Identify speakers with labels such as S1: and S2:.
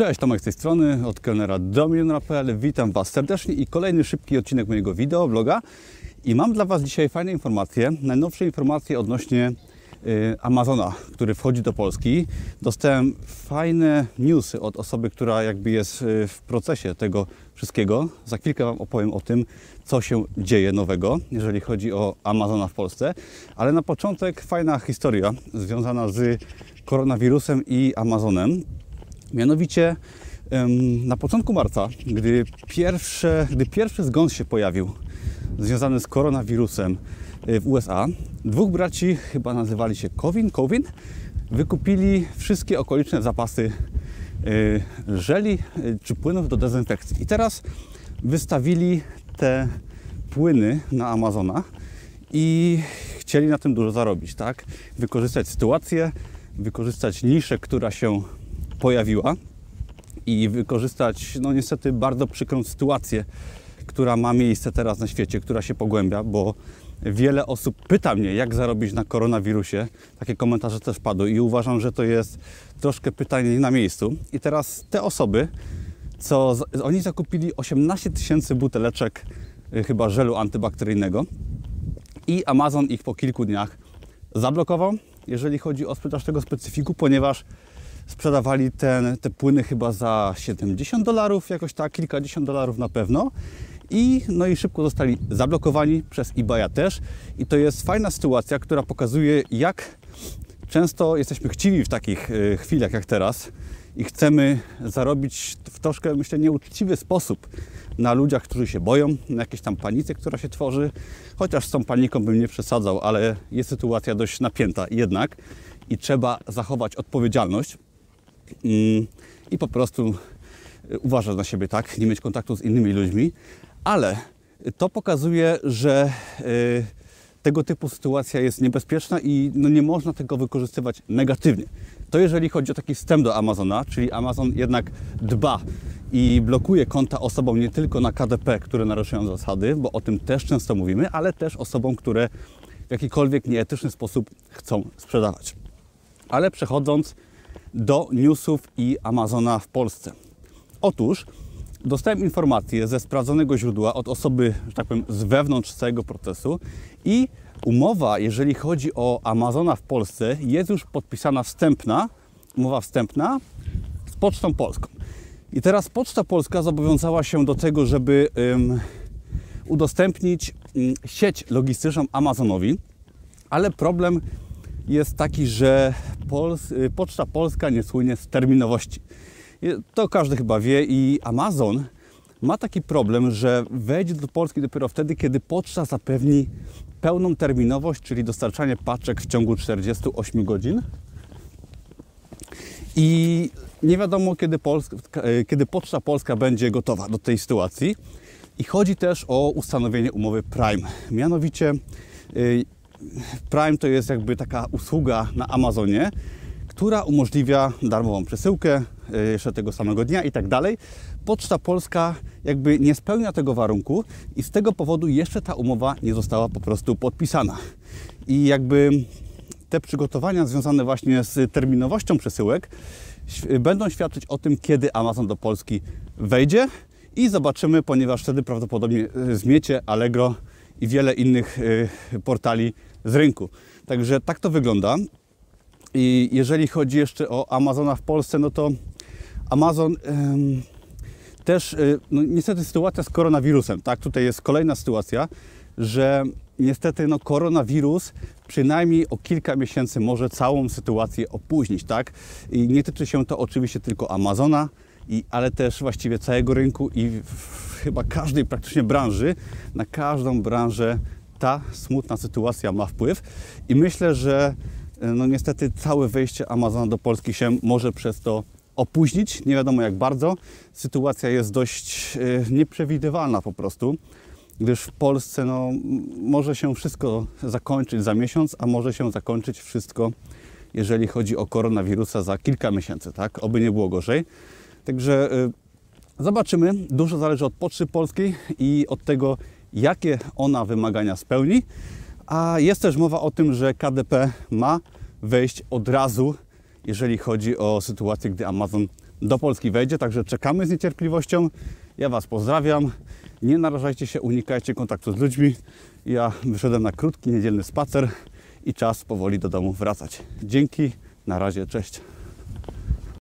S1: Cześć, Tomek z tej strony, od kelnera domilionera.pl. Witam Was serdecznie i kolejny szybki odcinek mojego wideo, vloga. I mam dla Was dzisiaj fajne informacje, najnowsze informacje odnośnie y, Amazona, który wchodzi do Polski. Dostałem fajne newsy od osoby, która jakby jest y, w procesie tego wszystkiego. Za chwilkę Wam opowiem o tym, co się dzieje nowego, jeżeli chodzi o Amazona w Polsce. Ale na początek fajna historia związana z koronawirusem i Amazonem. Mianowicie na początku marca, gdy, pierwsze, gdy pierwszy zgon się pojawił związany z koronawirusem y, w USA, dwóch braci, chyba nazywali się Covin, Covin wykupili wszystkie okoliczne zapasy y, żeli y, czy płynów do dezynfekcji. I teraz wystawili te płyny na Amazona i chcieli na tym dużo zarobić, tak? Wykorzystać sytuację, wykorzystać niszę, która się pojawiła i wykorzystać, no niestety, bardzo przykrą sytuację, która ma miejsce teraz na świecie, która się pogłębia, bo wiele osób pyta mnie, jak zarobić na koronawirusie. Takie komentarze też padły i uważam, że to jest troszkę pytanie nie na miejscu. I teraz te osoby, co oni zakupili 18 tysięcy buteleczek y, chyba żelu antybakteryjnego i Amazon ich po kilku dniach zablokował, jeżeli chodzi o sprzedaż tego specyfiku, ponieważ sprzedawali ten, te płyny chyba za 70 dolarów, jakoś tak, kilkadziesiąt dolarów na pewno. I, no i szybko zostali zablokowani przez eBaya też. I to jest fajna sytuacja, która pokazuje, jak często jesteśmy chciwi w takich y, chwilach jak teraz i chcemy zarobić w troszkę, myślę, nieuczciwy sposób na ludziach, którzy się boją, na jakiejś tam panice, która się tworzy. Chociaż z tą paniką bym nie przesadzał, ale jest sytuacja dość napięta jednak i trzeba zachować odpowiedzialność i, po prostu y, uważać na siebie, tak, nie mieć kontaktu z innymi ludźmi, ale to pokazuje, że y, tego typu sytuacja jest niebezpieczna i no, nie można tego wykorzystywać negatywnie. To jeżeli chodzi o taki wstęp do Amazona, czyli Amazon jednak dba i blokuje konta osobom nie tylko na KDP, które naruszają zasady, bo o tym też często mówimy, ale też osobom, które w jakikolwiek nieetyczny sposób chcą sprzedawać. Ale przechodząc do newsów i Amazona w Polsce. Otóż dostałem informację ze sprawdzonego źródła od osoby, że tak powiem, z wewnątrz całego procesu i umowa, jeżeli chodzi o Amazona w Polsce, jest już podpisana wstępna, umowa wstępna z Pocztą Polską. I teraz Poczta Polska zobowiązała się do tego, żeby udostępnić um, sieć logistyczną Amazonowi, ale problem jest taki, że Pols y, Poczta Polska nie słynie z terminowości. To każdy chyba wie i Amazon ma taki problem, że wejdzie do Polski dopiero wtedy, kiedy poczta zapewni pełną terminowość, czyli dostarczanie paczek w ciągu 48 godzin. I nie wiadomo, kiedy, Polska, y, kiedy Poczta Polska będzie gotowa do tej sytuacji. I chodzi też o ustanowienie umowy Prime. Mianowicie y, Prime to jest jakby taka usługa na Amazonie, która umożliwia darmową przesyłkę e, jeszcze tego samego dnia i tak dalej. Poczta Polska jakby nie spełnia tego warunku i z tego powodu jeszcze ta umowa nie została po prostu podpisana. I jakby te przygotowania związane właśnie z terminowością przesyłek będą świadczyć o tym, kiedy Amazon do Polski wejdzie i zobaczymy, ponieważ wtedy prawdopodobnie e, zmiecie Allegro i wiele innych e, portali z rynku. Także tak to wygląda. I jeżeli chodzi jeszcze o Amazona w Polsce, no to Amazon ym, też, y, no niestety sytuacja z koronawirusem, tak, tutaj jest kolejna sytuacja, że niestety no, koronawirus przynajmniej o kilka miesięcy może całą sytuację opóźnić, tak? I nie tyczy się to oczywiście tylko Amazona, i, ale też właściwie całego rynku i w, w chyba każdej praktycznie branży, na każdą branżę ta smutna sytuacja ma wpływ i myślę, że e, no niestety całe wejście Amazona do Polski się może przez to opóźnić, nie wiadomo jak bardzo. Sytuacja jest dość e, nieprzewidywalna po prostu, gdyż w Polsce no, może się wszystko zakończyć za miesiąc, a może się zakończyć wszystko, jeżeli chodzi o koronawirusa za kilka miesięcy, tak? Oby nie było gorzej. Także y, zobaczymy. Dużo zależy od Poczty Polskiej i od tego, jakie ona wymagania spełni. A jest też mowa o tym, że KDP ma wejść od razu, jeżeli chodzi o sytuację, gdy Amazon do Polski wejdzie, także czekamy z niecierpliwością. Ja Was pozdrawiam. Nie narażajcie się, unikajcie kontaktu z ludźmi. Ja wyszedłem na krótki niedzielny spacer i czas powoli do domu wracać. Dzięki, na razie, cześć.